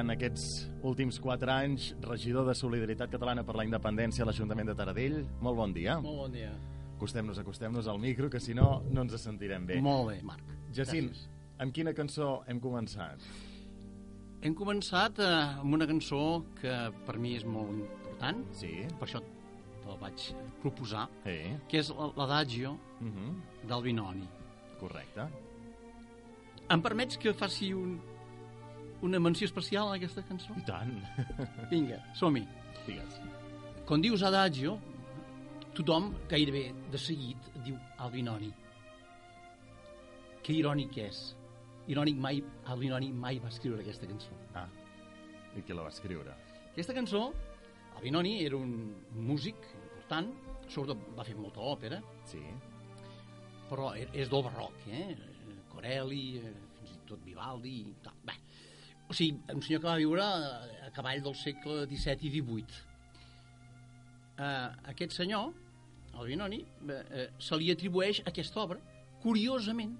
durant aquests últims quatre anys, regidor de Solidaritat Catalana per la Independència a l'Ajuntament de Taradell. Molt bon dia. Molt bon dia. Acostem-nos, acostem-nos al micro, que si no, no ens sentirem bé. Molt bé, Marc. Jacint, Gràcies. amb quina cançó hem començat? Hem començat eh, amb una cançó que per mi és molt important, Sí? per això te la vaig proposar, Sí? que és l'Adagio Uh -huh. del Binoni. Correcte. Em permets que faci un, una menció especial a aquesta cançó? I tant. Vinga, som-hi. Digues. Quan dius Adagio, tothom gairebé de seguit diu Albinoni. Que irònic és. Irònic mai, Albinoni mai va escriure aquesta cançó. Ah, i qui la va escriure? Aquesta cançó, Albinoni era un músic important, sobretot va fer molta òpera, Sí? però e- és del barroc, eh? Corelli, eh, fins i tot Vivaldi i tal. Bé, o sigui, un senyor que va viure a cavall del segle XVII i XVIII. Eh, aquest senyor, Albinoni, eh, eh, se li atribueix aquesta obra, curiosament,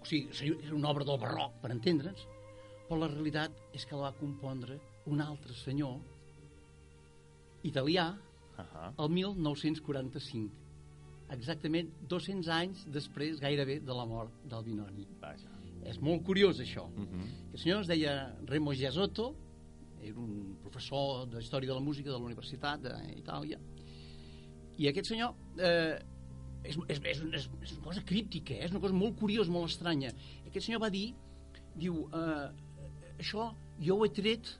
o sigui, és una obra del barroc, per entendre'ns, però la realitat és que la va compondre un altre senyor italià Uh -huh. el 1945, exactament 200 anys després gairebé de la mort del Binoni. Vaja. És molt curiós, això. Uh -huh. El senyor es deia Remo Giasotto, era un professor de Història de la Música de la Universitat d'Itàlia, i aquest senyor eh, és, és, és, és una cosa críptica, eh? és una cosa molt curiosa, molt estranya. Aquest senyor va dir, diu, eh, això jo ho he tret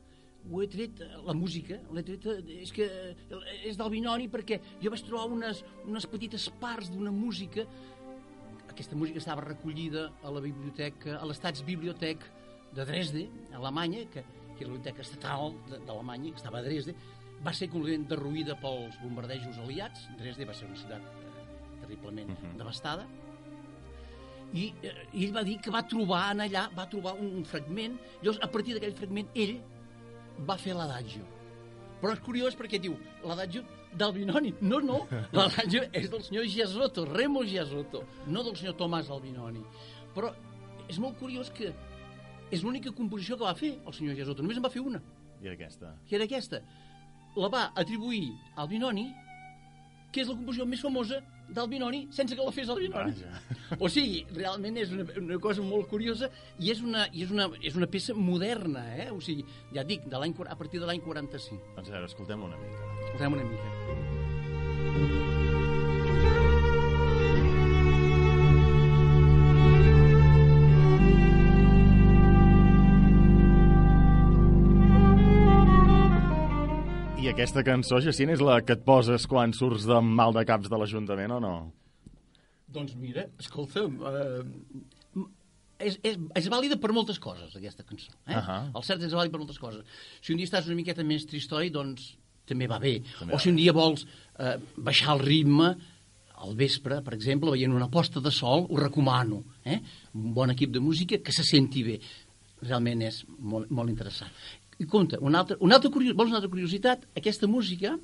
ho he tret, eh, la música, l'he tret, eh, és que eh, és del Binoni perquè jo vaig trobar unes, unes petites parts d'una música aquesta música estava recollida a la biblioteca, a l'Estatsbibliothek de Dresde, a Alemanya, que, que era la biblioteca estatal d'Alemanya, que estava a Dresde, va ser completament derruïda pels bombardejos aliats. Dresde va ser una ciutat eh, terriblement uh Mhm. -huh. devastada. I, eh, ell va dir que va trobar en allà, va trobar un, un fragment, llavors a partir d'aquell fragment ell va fer l'adagio. Però és curiós perquè diu l'adagio del Binoni. No, no, l'adagio és del senyor Giasotto, Remo Giasotto, no del senyor Tomàs Albinoni. Però és molt curiós que és l'única composició que va fer el senyor Giasotto. Només en va fer una, I aquesta? que era aquesta. La va atribuir al Binoni, que és la composició més famosa del Binoni, sense que la fes el Binoni. Vaja. O sigui, realment és una, una cosa molt curiosa i és una, i és una, és una peça moderna, eh? O sigui, ja dic, de a partir de l'any 45. Doncs a veure, escoltem-la una mica. Escoltem una mica. I aquesta cançó, Jacint, és la que et poses quan surts de mal de caps de l'Ajuntament o no? Doncs mira, escolta'm, eh, és, és, és vàlida per moltes coses, aquesta cançó. Eh? Ahà. El cert és vàlid per moltes coses. Si un dia estàs una miqueta més tristoi, doncs també va bé. També o si un dia vols eh, baixar el ritme, al vespre, per exemple, veient una posta de sol, ho recomano. Eh? Un bon equip de música que se senti bé. Realment és molt, molt interessant. I compte, una altra, una altra, curios, vols una altra curiositat? Aquesta música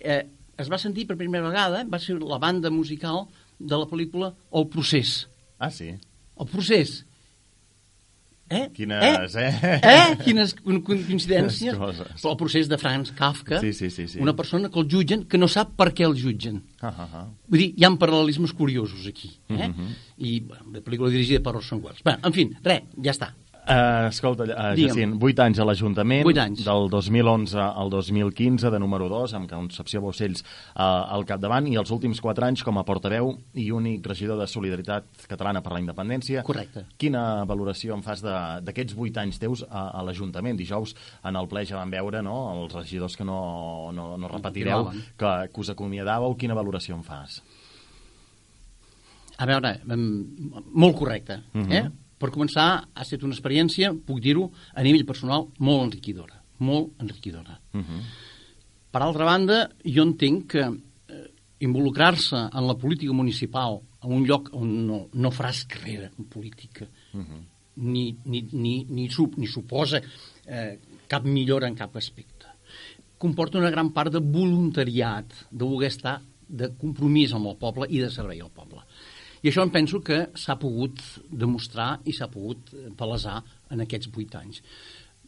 eh, es va sentir per primera vegada, va ser la banda musical de la pel·lícula El procés. Ah, sí? El procés. Eh? Quines, eh? Eh? Quines co- coincidències. Quines. Però el procés de Franz Kafka, Sí, sí, sí, sí. una persona que el jutgen que no sap per què el jutgen. Ah, ah, ah. Vull dir, hi ha paral·lelismes curiosos aquí. Eh? Mhm. I bueno, la pel·lícula dirigida per Orson Welles. Bé, en fi, res, ja està. Uh, escolta, uh. Jacint, 8 anys a l'Ajuntament, del 2011 al 2015, de número 2, amb Concepció Baucells uh, al capdavant, i els últims 4 anys com a portaveu i únic regidor de Solidaritat Catalana per la Independència. Correcte. Quina valoració en fas de- d'aquests 8 anys teus a, a l'Ajuntament? Dijous en el ple ja vam veure no, els regidors que no, no, no repetireu, que, que us acomiadàveu. Quina valoració en fas? A veure, molt correcte. Mhm. eh? Per començar, ha estat una experiència, puc dir-ho, a nivell personal, molt enriquidora. Molt enriquidora. Uh -huh. Per altra banda, jo entenc que eh, involucrar-se en la política municipal en un lloc on no, no faràs carrera en política Uh -huh. ni, ni, ni, ni, sup, ni suposa eh, cap millora en cap aspecte. Comporta una gran part de voluntariat, de voler estar de compromís amb el poble i de servei al poble. I això em penso que s'ha pogut demostrar i s'ha pogut palesar en aquests vuit anys.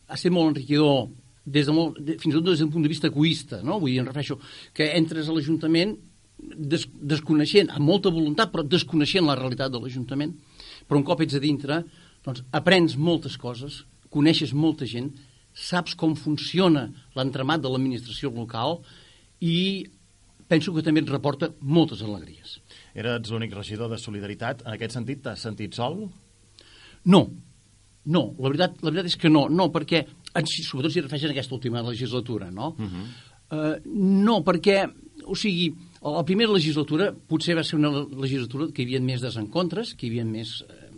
ha estat molt enriquidor des de molt, de, fins i tot des d'un punt de vista egoista, no? Vull dir, em refereixo que entres a l'Ajuntament des, desconeixent, amb molta voluntat, però desconeixent la realitat de l'Ajuntament, però un cop ets a dintre, doncs aprens moltes coses, coneixes molta gent, saps com funciona l'entremat de l'administració local i penso que també et reporta moltes alegries. Eres l'únic regidor de Solidaritat. En aquest sentit, t'has sentit sol? No, no, la veritat, la veritat és que no, no, perquè, sobretot si refereixen a aquesta última legislatura, no? Uh -huh. uh, no, perquè, o sigui, la primera legislatura potser va ser una legislatura que hi havia més desencontres, que hi havia més eh,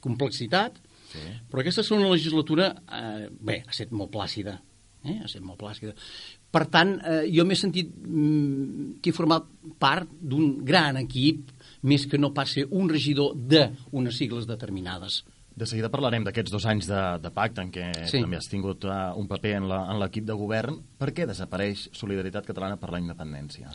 complexitat, sí. però aquesta segona legislatura, eh, bé, ha estat molt plàcida, eh? ha estat molt plàcida. Per tant, eh, jo m'he sentit mm, que he format part d'un gran equip, més que no passi un regidor d'unes sigles determinades. De seguida parlarem d'aquests dos anys de, de pacte en què sí. també has tingut uh, un paper en l'equip de govern. Per què desapareix Solidaritat Catalana per la independència?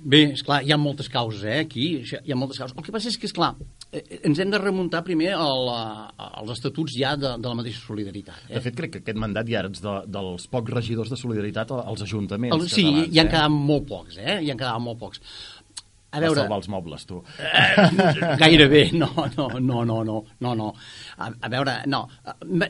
Bé, és clar, hi ha moltes causes, eh, aquí, hi ha moltes causes. El que passa és que, és clar, ens hem de remuntar primer al, als estatuts ja de, de la mateixa solidaritat. Eh? De fet, crec que aquest mandat ja ets de, dels pocs regidors de solidaritat als ajuntaments el, Sí, catalans, hi han eh? quedat molt pocs, eh? Hi han quedat molt pocs. A veure... salvar els mobles, tu. Eh, gairebé, no, no, no, no, no, no, no. A, a veure, no.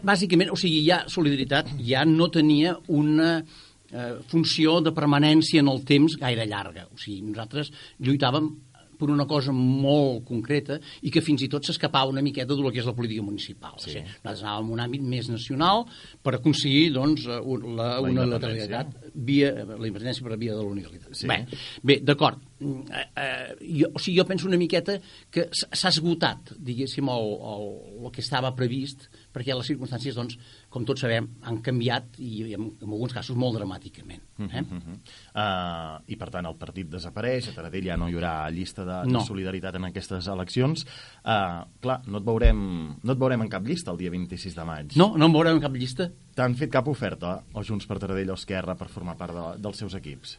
Bàsicament, o sigui, ja Solidaritat ja no tenia una eh, funció de permanència en el temps gaire llarga. O sigui, nosaltres lluitàvem per una cosa molt concreta i que fins i tot s'escapava una miqueta del que és la política municipal. Sí. O sigui, nosaltres anàvem en un àmbit més nacional per aconseguir doncs, la, la, la unilateralitat via la independència per via de la unilateralitat. Sí. Bé, bé d'acord. Eh, eh, jo, o sigui, jo penso una miqueta que s'ha esgotat, diguéssim, el, el, el que estava previst perquè les circumstàncies, doncs, com tots sabem, han canviat i en, en alguns casos molt dramàticament. Eh? Uh -huh. uh, I per tant el partit desapareix, a Taradell ja no hi haurà llista de, no. de solidaritat en aquestes eleccions. Uh, clar, no et, veurem, no et veurem en cap llista el dia 26 de maig. No, no em veurem en cap llista. T'han fet cap oferta, o Junts per Taradell o Esquerra, per formar part de, dels seus equips?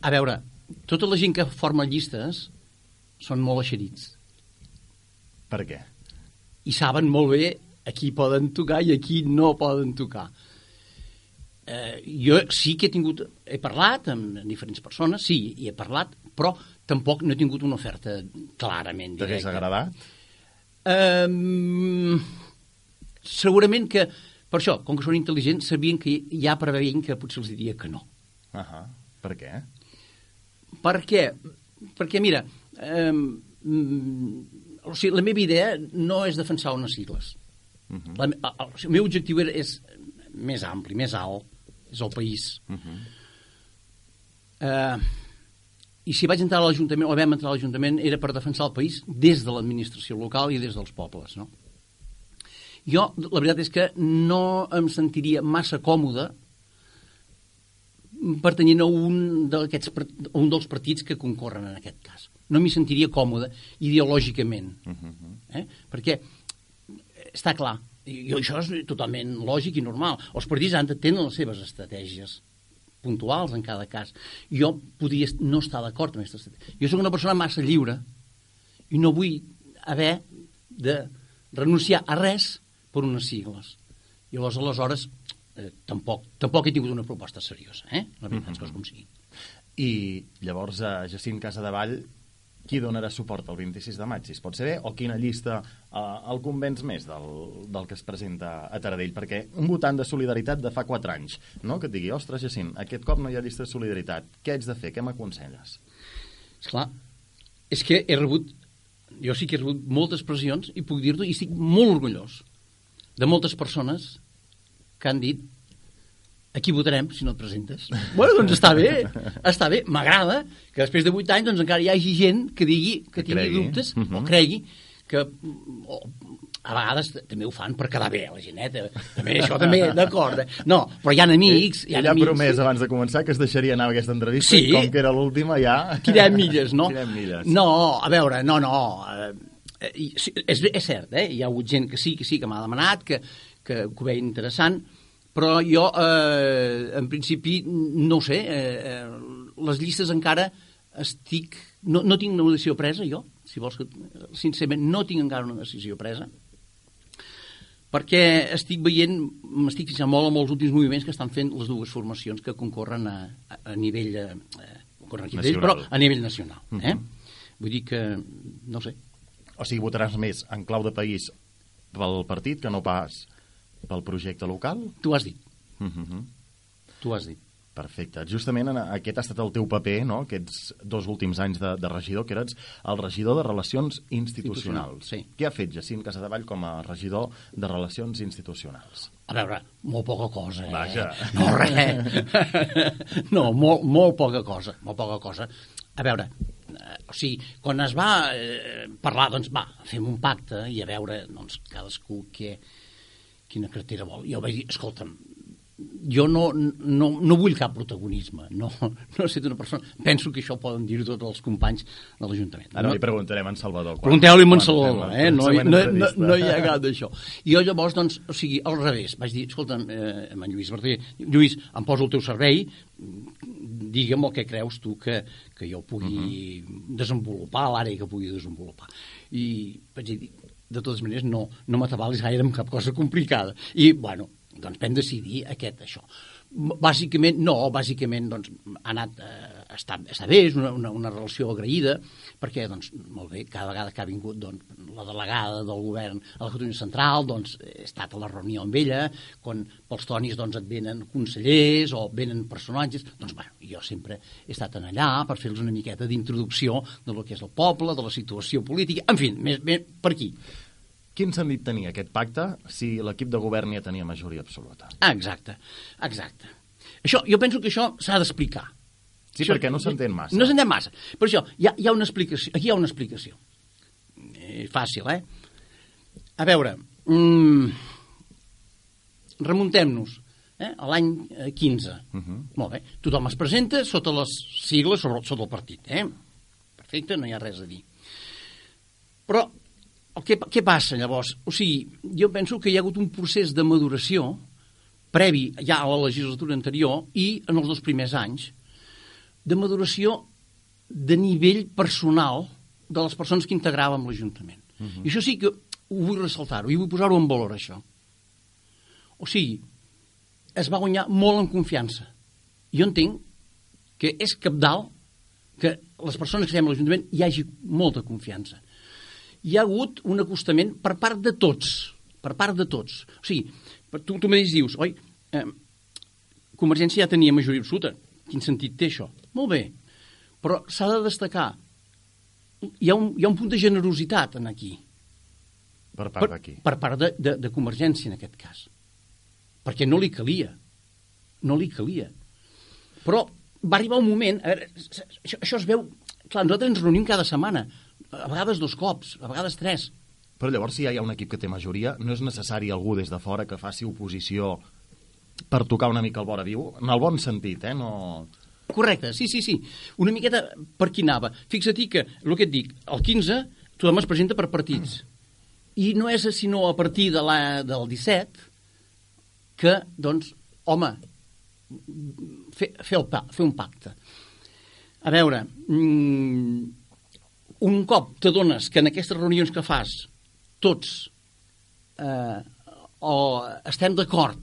A veure, tota la gent que forma llistes són molt eixerits. Per què? I saben molt bé aquí poden tocar i aquí no poden tocar. Eh, jo sí que he tingut, he parlat amb diferents persones, sí, i he parlat, però tampoc no he tingut una oferta clarament directa. T'hagués agradat? Eh, segurament que, per això, com que són intel·ligents, sabien que ja preveien que potser els diria que no. Uh -huh. Per què? Perquè, perquè mira, eh, o sigui, la meva idea no és defensar unes sigles. Uh -huh. la, el, el meu objectiu era, és més ampli, més alt, és el país. Uh -huh. uh, I si vaig entrar a l'Ajuntament, o vam entrar a l'Ajuntament, era per defensar el país des de l'administració local i des dels pobles, no? Jo, la veritat és que no em sentiria massa còmode pertanyent a un, a un dels partits que concorren en aquest cas. No m'hi sentiria còmode ideològicament. Uh -huh. eh? Perquè està clar, i això és totalment lògic i normal. Els partits han de tenir les seves estratègies puntuals en cada cas. Jo podria no estar d'acord amb aquesta estratègia. Jo sóc una persona massa lliure i no vull haver de renunciar a res per unes sigles. I llavors, aleshores, eh, tampoc, tampoc he tingut una proposta seriosa, eh? La veritat, mm -hmm. com sigui. I llavors, a Jacint Casadevall, qui donarà suport el 26 de maig, si es pot saber, o quina llista eh, el convenç més del, del que es presenta a Taradell, perquè un votant de solidaritat de fa 4 anys, no? que et digui, ostres, Jacint, aquest cop no hi ha llista de solidaritat, què haig de fer, què m'aconselles? Esclar, és que he rebut, jo sí que he rebut moltes pressions, i puc dir-ho, i estic molt orgullós de moltes persones que han dit aquí votarem si no et presentes. bueno, doncs està bé, està bé. M'agrada que després de 8 anys doncs, encara hi hagi gent que digui que, que tingui cregui. dubtes uh -huh. o mhm. cregui que o, a vegades també ho fan per quedar bé la gent, eh? També, això també, d'acord. Eh? No, però hi ha amics... Hi ha Ella ha promès abans de començar que es deixaria anar a aquesta entrevista sí. i com que era l'última ja... Tirem milles, no? Tirem milles. No, a veure, no, no... Eh, és, és cert, eh? Hi ha hagut gent que sí, que sí, que m'ha demanat, que, que, que ho veia interessant, però jo, eh, en principi, no ho sé, eh, eh, les llistes encara estic... No, no tinc una decisió presa, jo, si vols que... Sincerament, no tinc encara una decisió presa, perquè estic veient, m'estic fixant molt en els últims moviments que estan fent les dues formacions que concorren a, a, a nivell, eh, concorren a nivell però a nivell nacional. Eh? Mhm. Vull dir que, no ho sé, O sigui, votaràs més en clau de país pel partit que no pas pel projecte local? tu has dit, Mm -hmm. tu has dit. Perfecte. Justament en aquest ha estat el teu paper, no?, aquests dos últims anys de, de regidor, que eres el regidor de Relacions Institucionals. Institucional, sí. Què ha fet Jacint Casadevall com a regidor de Relacions Institucionals? A veure, molt poca cosa, eh? Vaja. No, res. No, molt, molt poca cosa, molt poca cosa. A veure, eh, o sigui, quan es va eh, parlar, doncs va, fem un pacte i a veure, doncs, cadascú què, quina cartera vol. Jo vaig dir, escolta'm, jo no, no, no vull cap protagonisme, no, no he estat una persona... Penso que això poden dir tots els companys de l'Ajuntament. Ara no, li preguntarem a en Salvador. Pregunteu-li a fem la eh? No, no, no, no hi ha cap d'això. I jo llavors, doncs, o sigui, al revés, vaig dir, escolta'm, eh, amb en Lluís Verdaguer, Lluís, em poso el teu servei, digue'm el que creus tu que, que jo pugui desenvolupar, l'àrea que pugui desenvolupar. I vaig dir, de totes maneres, no, no m'atabalis gaire amb cap cosa complicada. I, bueno, doncs vam decidir aquest, això. Bàsicament, no, bàsicament, doncs, ha anat, eh, està, està bé, és una, una, una relació agraïda, perquè, doncs, molt bé, cada vegada que ha vingut doncs, la delegada del govern a la Catalunya Central, doncs, he estat a la reunió amb ella, quan pels tonis, doncs, et venen consellers o venen personatges, doncs, bueno, jo sempre he estat en allà per fer-los una miqueta d'introducció de lo que és el poble, de la situació política, en fi, més, més per aquí. Quin sentit tenia aquest pacte si l'equip de govern ja tenia majoria absoluta? Ah, exacte, exacte. Això, jo penso que això s'ha d'explicar. Sí, Això- perquè no s'entén massa. No s'entén massa. Per això, hi ha, hi ha una explicació. Aquí hi ha una explicació. Eh, fàcil, eh? A veure, mm, remuntem-nos eh, a l'any eh, 15. Uh -huh. Molt bé. Tothom es presenta sota les sigles, sobre, sota el partit. Eh? Perfecte, no hi ha res a dir. Però que, què passa llavors? O sigui, jo penso que hi ha hagut un procés de maduració previ ja a la legislatura anterior i en els dos primers anys de maduració de nivell personal de les persones que integràvem l'Ajuntament. Uh -huh. I això sí que ho vull ressaltar-ho i vull posar-ho en valor, això. O sigui, es va guanyar molt en confiança. Jo entenc que és capdalt que les persones que estem a l'Ajuntament hi hagi molta confiança. Hi ha hagut un acostament per part de tots, per part de tots. O sigui, per- tu, tu mateix dius, oi, eh, Convergència ja tenia majoria absoluta. Quin sentit té això? Molt bé, però s'ha de destacar, hi ha, un, hi ha un punt de generositat en aquí, Per part d'aquí. per part de, de, de Convergència, en aquest cas. Perquè no li calia. No li calia. Però va arribar un moment... A veure, això, això es veu... Clar, nosaltres ens reunim cada setmana. A vegades dos cops, a vegades tres. Però llavors, si ja hi ha un equip que té majoria, no és necessari algú des de fora que faci oposició per tocar una mica el vora viu? En el bon sentit, eh? No... Correcte, sí, sí, sí. Una miqueta per qui anava. Fixa't que, el que et dic, el 15 tothom es presenta per partits. I no és sinó a partir de la, del 17 que, doncs, home, fer, fer, el, fer un pacte. A veure, mm, un cop t'adones que en aquestes reunions que fas tots eh, o estem d'acord,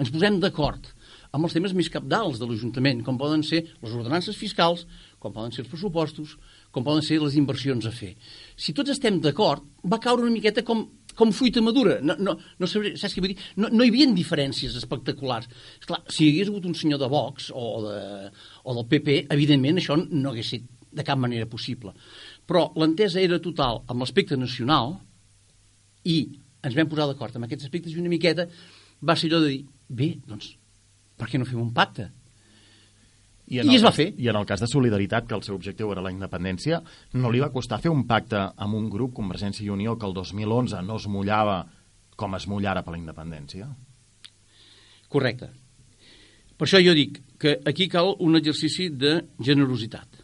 ens posem d'acord amb els temes més capdals de l'Ajuntament, com poden ser les ordenances fiscals, com poden ser els pressupostos, com poden ser les inversions a fer. Si tots estem d'acord, va caure una miqueta com, com fruita madura. No, no, no, sabré, saps què vull dir? No, no hi havia diferències espectaculars. Esclar, si hi hagués hagut un senyor de Vox o, de, o del PP, evidentment això no hagués estat de cap manera possible. Però l'entesa era total amb l'aspecte nacional i ens vam posar d'acord amb aquests aspectes i una miqueta va ser allò de dir, bé, doncs, per què no fem un pacte? I, I el es va cas- fer. I en el cas de Solidaritat, que el seu objectiu era la independència, no li va costar fer un pacte amb un grup, Convergència i Unió, que el 2011 no es mullava com es mullara per la independència? Correcte. Per això jo dic que aquí cal un exercici de generositat.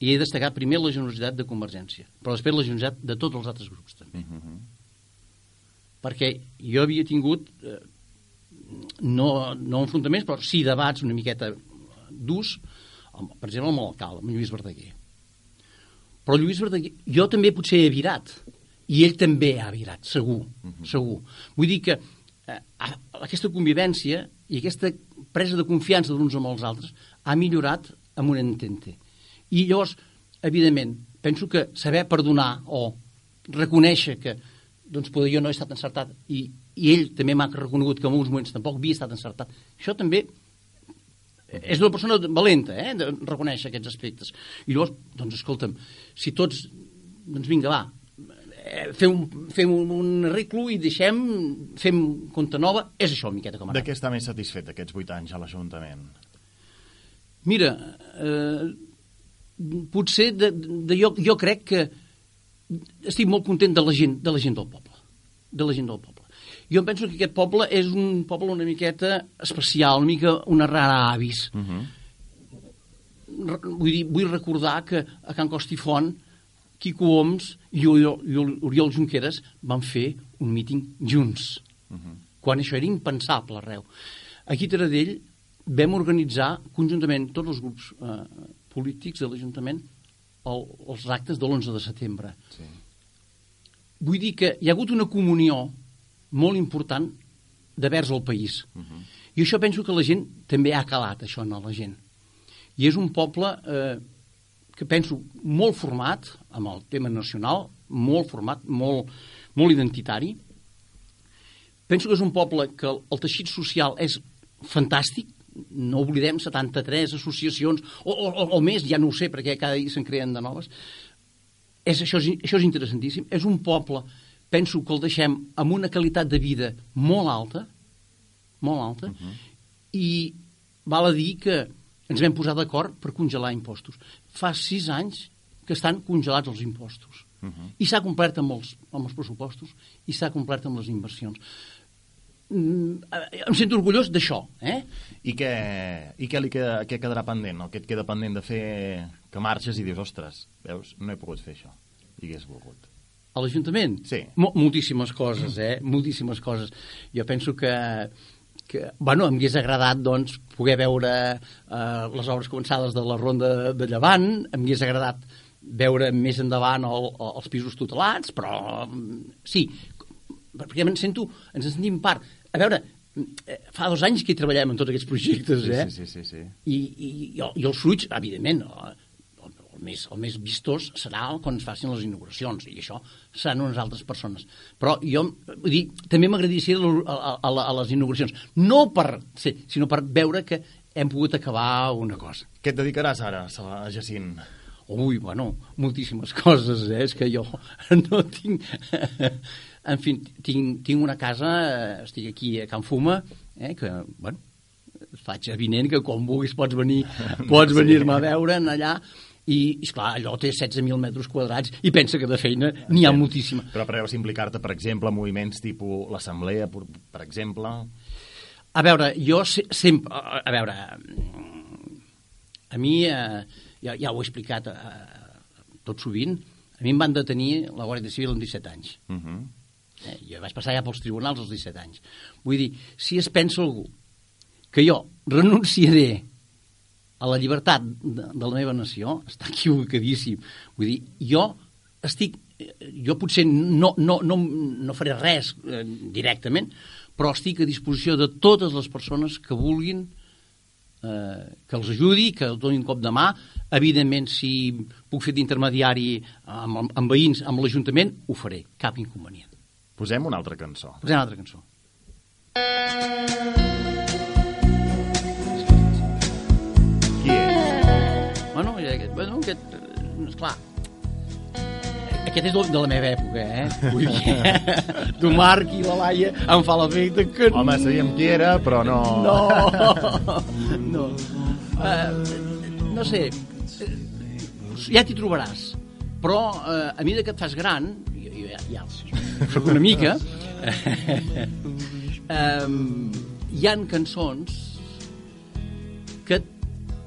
I he destacat primer la generositat de Convergència, però després la generositat de tots els altres grups també. Uh -huh. Perquè jo havia tingut, eh, no, no enfrontaments, però sí debats una miqueta durs, amb, per exemple amb l'alcalde, amb Lluís Verdaguer. Però Lluís Verdaguer, jo també potser he virat, i ell també ha virat, segur, uh -huh. segur. Vull dir que eh, aquesta convivència i aquesta presa de confiança d'uns amb els altres ha millorat amb un entente. I llavors, evidentment, penso que saber perdonar o reconèixer que doncs poder jo no he estat encertat i, i ell també m'ha reconegut que en uns moments tampoc havia estat encertat. Això també és una persona valenta, eh, de reconèixer aquests aspectes. I llavors, doncs, escolta'm, si tots, doncs vinga, va, eh, fem, un, fem un, un arreglo i deixem, fem compte nova, és això, miqueta, com De què està més satisfet aquests vuit anys a l'Ajuntament? Mira, eh, potser de, de, jo, jo crec que estic molt content de la gent, de la gent del poble. De la gent del poble. Jo penso que aquest poble és un poble una miqueta especial, una mica una rara avis. Uh -huh. Vull, dir, vull recordar que a Can Costifont Quico Oms i Oriol Junqueras van fer un míting junts, uh -huh. quan això era impensable arreu. Aquí a Taradell vam organitzar conjuntament tots els grups eh, polítics de l'Ajuntament el, els actes de l'11 de setembre. Sí. Vull dir que hi ha hagut una comunió molt important de vers al país. Uh -huh. I això penso que la gent també ha calat, això, en la gent. I és un poble eh, que penso molt format amb el tema nacional, molt format, molt, molt identitari. Penso que és un poble que el, el teixit social és fantàstic, no oblidem 73 associacions, o, o, o més, ja no ho sé, perquè cada dia se'n creen de noves. És, això, és, això és interessantíssim. És un poble penso que el deixem amb una qualitat de vida molt alta, molt alta, uh -huh. i val a dir que ens vam posar d'acord per congelar impostos. Fa sis anys que estan congelats els impostos. Uh -huh. I s'ha complert amb els, amb els pressupostos i s'ha complert amb les inversions. Mm, em sento orgullós d'això. Eh? I, què, I què, li queda, què quedarà pendent? O què et queda pendent de fer que marxes i dius, ostres, veus, no he pogut fer això. I hagués volgut. A l'Ajuntament? Sí. Mo moltíssimes coses, eh? Moltíssimes coses. Jo penso que, que bueno, em hagués agradat doncs, poder veure eh, les obres començades de la Ronda de Llevant, em hagués agradat veure més endavant el, el, els pisos tutelats, però sí, perquè em sento, ens en sentim part. A veure, eh, fa dos anys que hi treballem en tots aquests projectes, eh? Sí, sí, sí. sí. I, i, i, i els fruits, evidentment, el més, el més vistós serà quan es facin les inauguracions, i això seran unes altres persones. Però jo, vull dir, també m'agradaria a, a, a, a les inauguracions, no per ser, sinó per veure que hem pogut acabar una cosa. Què et dedicaràs ara, a Jacint? Ui, bueno, moltíssimes coses, eh? És que jo no tinc... en fi, tinc, tinc una casa, estic aquí a Can Fuma, eh? que, bueno, faig evident que quan vulguis pots venir pots venir-me a veure allà i, esclar, allò té 16.000 metres quadrats i pensa que de feina n'hi ha moltíssima. Però preveus implicar-te, per exemple, en moviments tipus l'Assemblea, per, per exemple? A veure, jo se, sempre... A, a veure, a mi, eh, ja, ja ho he explicat eh, tot sovint, a mi em van detenir la Guàrdia Civil amb 17 anys. Uh -huh. Eh, jo vaig passar ja pels tribunals als 17 anys. Vull dir, si es pensa algú que jo renunciaré a la llibertat de, de la meva nació està equivocadíssim. Vull dir, jo estic... Jo potser no, no, no, no faré res eh, directament, però estic a disposició de totes les persones que vulguin eh, que els ajudi, que els donin cop de mà. Evidentment, si puc fer d'intermediari amb, amb veïns, amb l'Ajuntament, ho faré, cap inconvenient. Posem una altra cançó. Posem una altra cançó. Bueno, aquest, bueno, aquest, esclar, aquest és de la meva època, eh? Vull dir, eh? tu Marc i la Laia em fa l'efecte que... Home, sabíem qui era, però no... No, no. Uh, no sé, ja t'hi trobaràs. Però uh, a mesura que et fas gran, jo, ja, ja soc una mica, um, hi han cançons que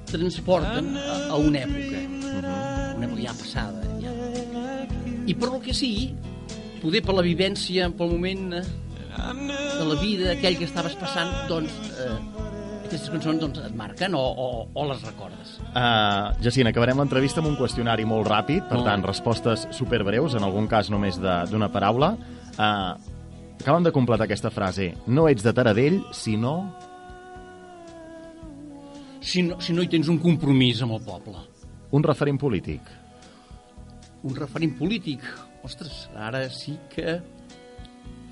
transporten a, a una època, una època ja passada. Ja. I per el que sigui, poder per la vivència, pel moment eh, de la vida, aquell que estaves passant, doncs eh, aquestes cançons doncs, et marquen o, o, o les recordes. Uh, Jacint, acabarem l'entrevista amb un qüestionari molt ràpid, per Molt tant, respostes superbreus, en algun cas només de- d'una paraula. Uh, acabem de completar aquesta frase. No ets de Taradell, sinó... Si no, si no hi tens un compromís amb el poble. Un referent polític. Un referent polític. Ostres, ara sí que...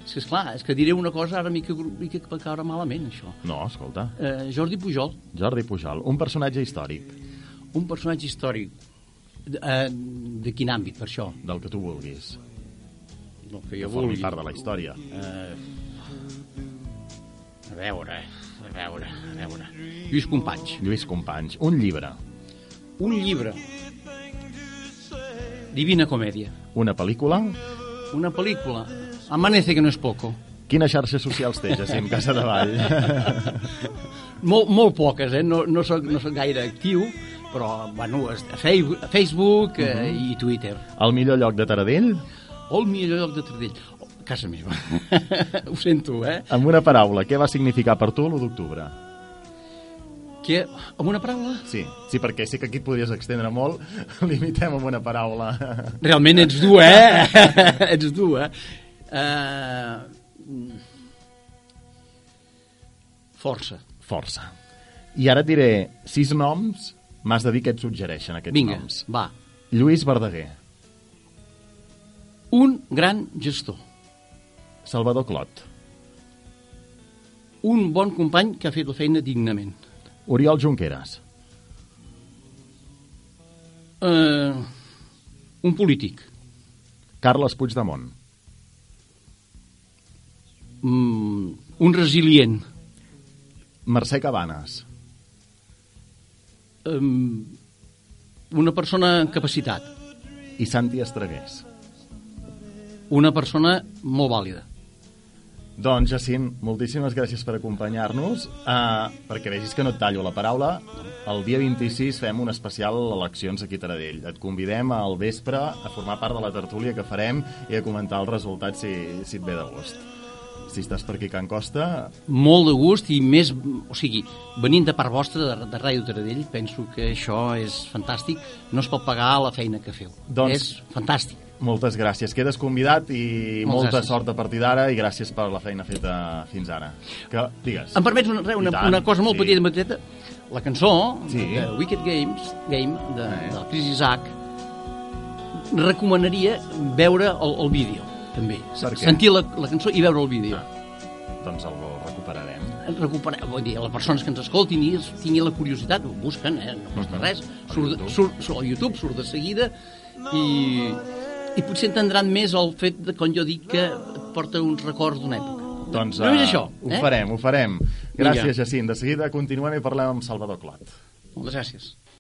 És que, esclar, és que diré una cosa ara mica, mica va caure malament, això. No, escolta. Eh, Jordi Pujol, Jordi Pujol, un personatge històric, un personatge històric. De, eh, de quin àmbit, per això? del que tu vulguis. No, que Que jo vulgui. part de la història. A veure, a veure, a veure. Lluís Companys. Lluís Companys, un llibre, Un llibre. Divina Comèdia. una pel·lícula... Una pel·lícula. Amanece que no és poco. Quines xarxes socials té, Jacint Casa de Vall? Molt, molt poques, eh? No, no, soc, no soc gaire actiu, però, bueno, a Facebook, Facebook eh, i Twitter. El millor lloc de Taradell? O el millor lloc de Tardell. Oh, casa meva. Ho sento, eh? Amb una paraula, què va significar per tu l'1 d'octubre? Que, amb una paraula, Sí, sí, perquè sí que aquí et podries extendre molt. Limitem amb una paraula. realment ets dur, eh? ets dur, eh? Uh, força. Força. I ara et diré sis noms, m'has de dir què et suggereixen aquests Vinga, noms. va. Lluís Verdaguer, Un gran gestor. Salvador Clot, Un bon company que ha fet la feina dignament. Oriol Junqueras, Uh, un polític. Carles Puigdemont, Mm, un resilient. Mercè Cabanes, Um, una persona amb capacitat. i Santi Estregués. Una persona molt vàlida. Doncs, Jacint, moltíssimes gràcies per acompanyar-nos. Uh, perquè vegis que no et tallo la paraula, el dia 26 fem un especial eleccions aquí a Taradell. Et convidem al vespre a formar part de la tertúlia que farem i a comentar els resultats si, si et ve de gust. Si estàs per aquí a Can Costa, Molt de gust i més... O sigui, venint de part vostra, de, de Ràdio Taradell, penso que això és fantàstic. No es pot pagar la feina que feu. Doncs- És fantàstic. moltes gràcies. Quedes convidat i Moltes molta gràcies. sort a partir d'ara i gràcies per la feina feta fins ara. Que, digues. Em permets una, una, tant, una cosa molt sí. petita, petita? La cançó Sí. de Wicked Games, Game, de, Eh. del Chris Isaac, recomanaria veure el, el vídeo, també. Per què? Sentir la, la cançó i veure el vídeo. Ah. Doncs el recuperarem. recuperar, vull dir, les persones que ens escoltin i tinguin la curiositat, ho busquen, eh? no costa Mhm. res, A surt, YouTube. surt, surt, al YouTube surt de seguida i, i potser entendran més el fet de quan jo dic que et porta uns records d'una època. Doncs eh, això, ho eh? farem, ho farem. Gràcies, Vinga. Jacint. De seguida continuem i parlem amb Salvador Clot. Moltes gràcies.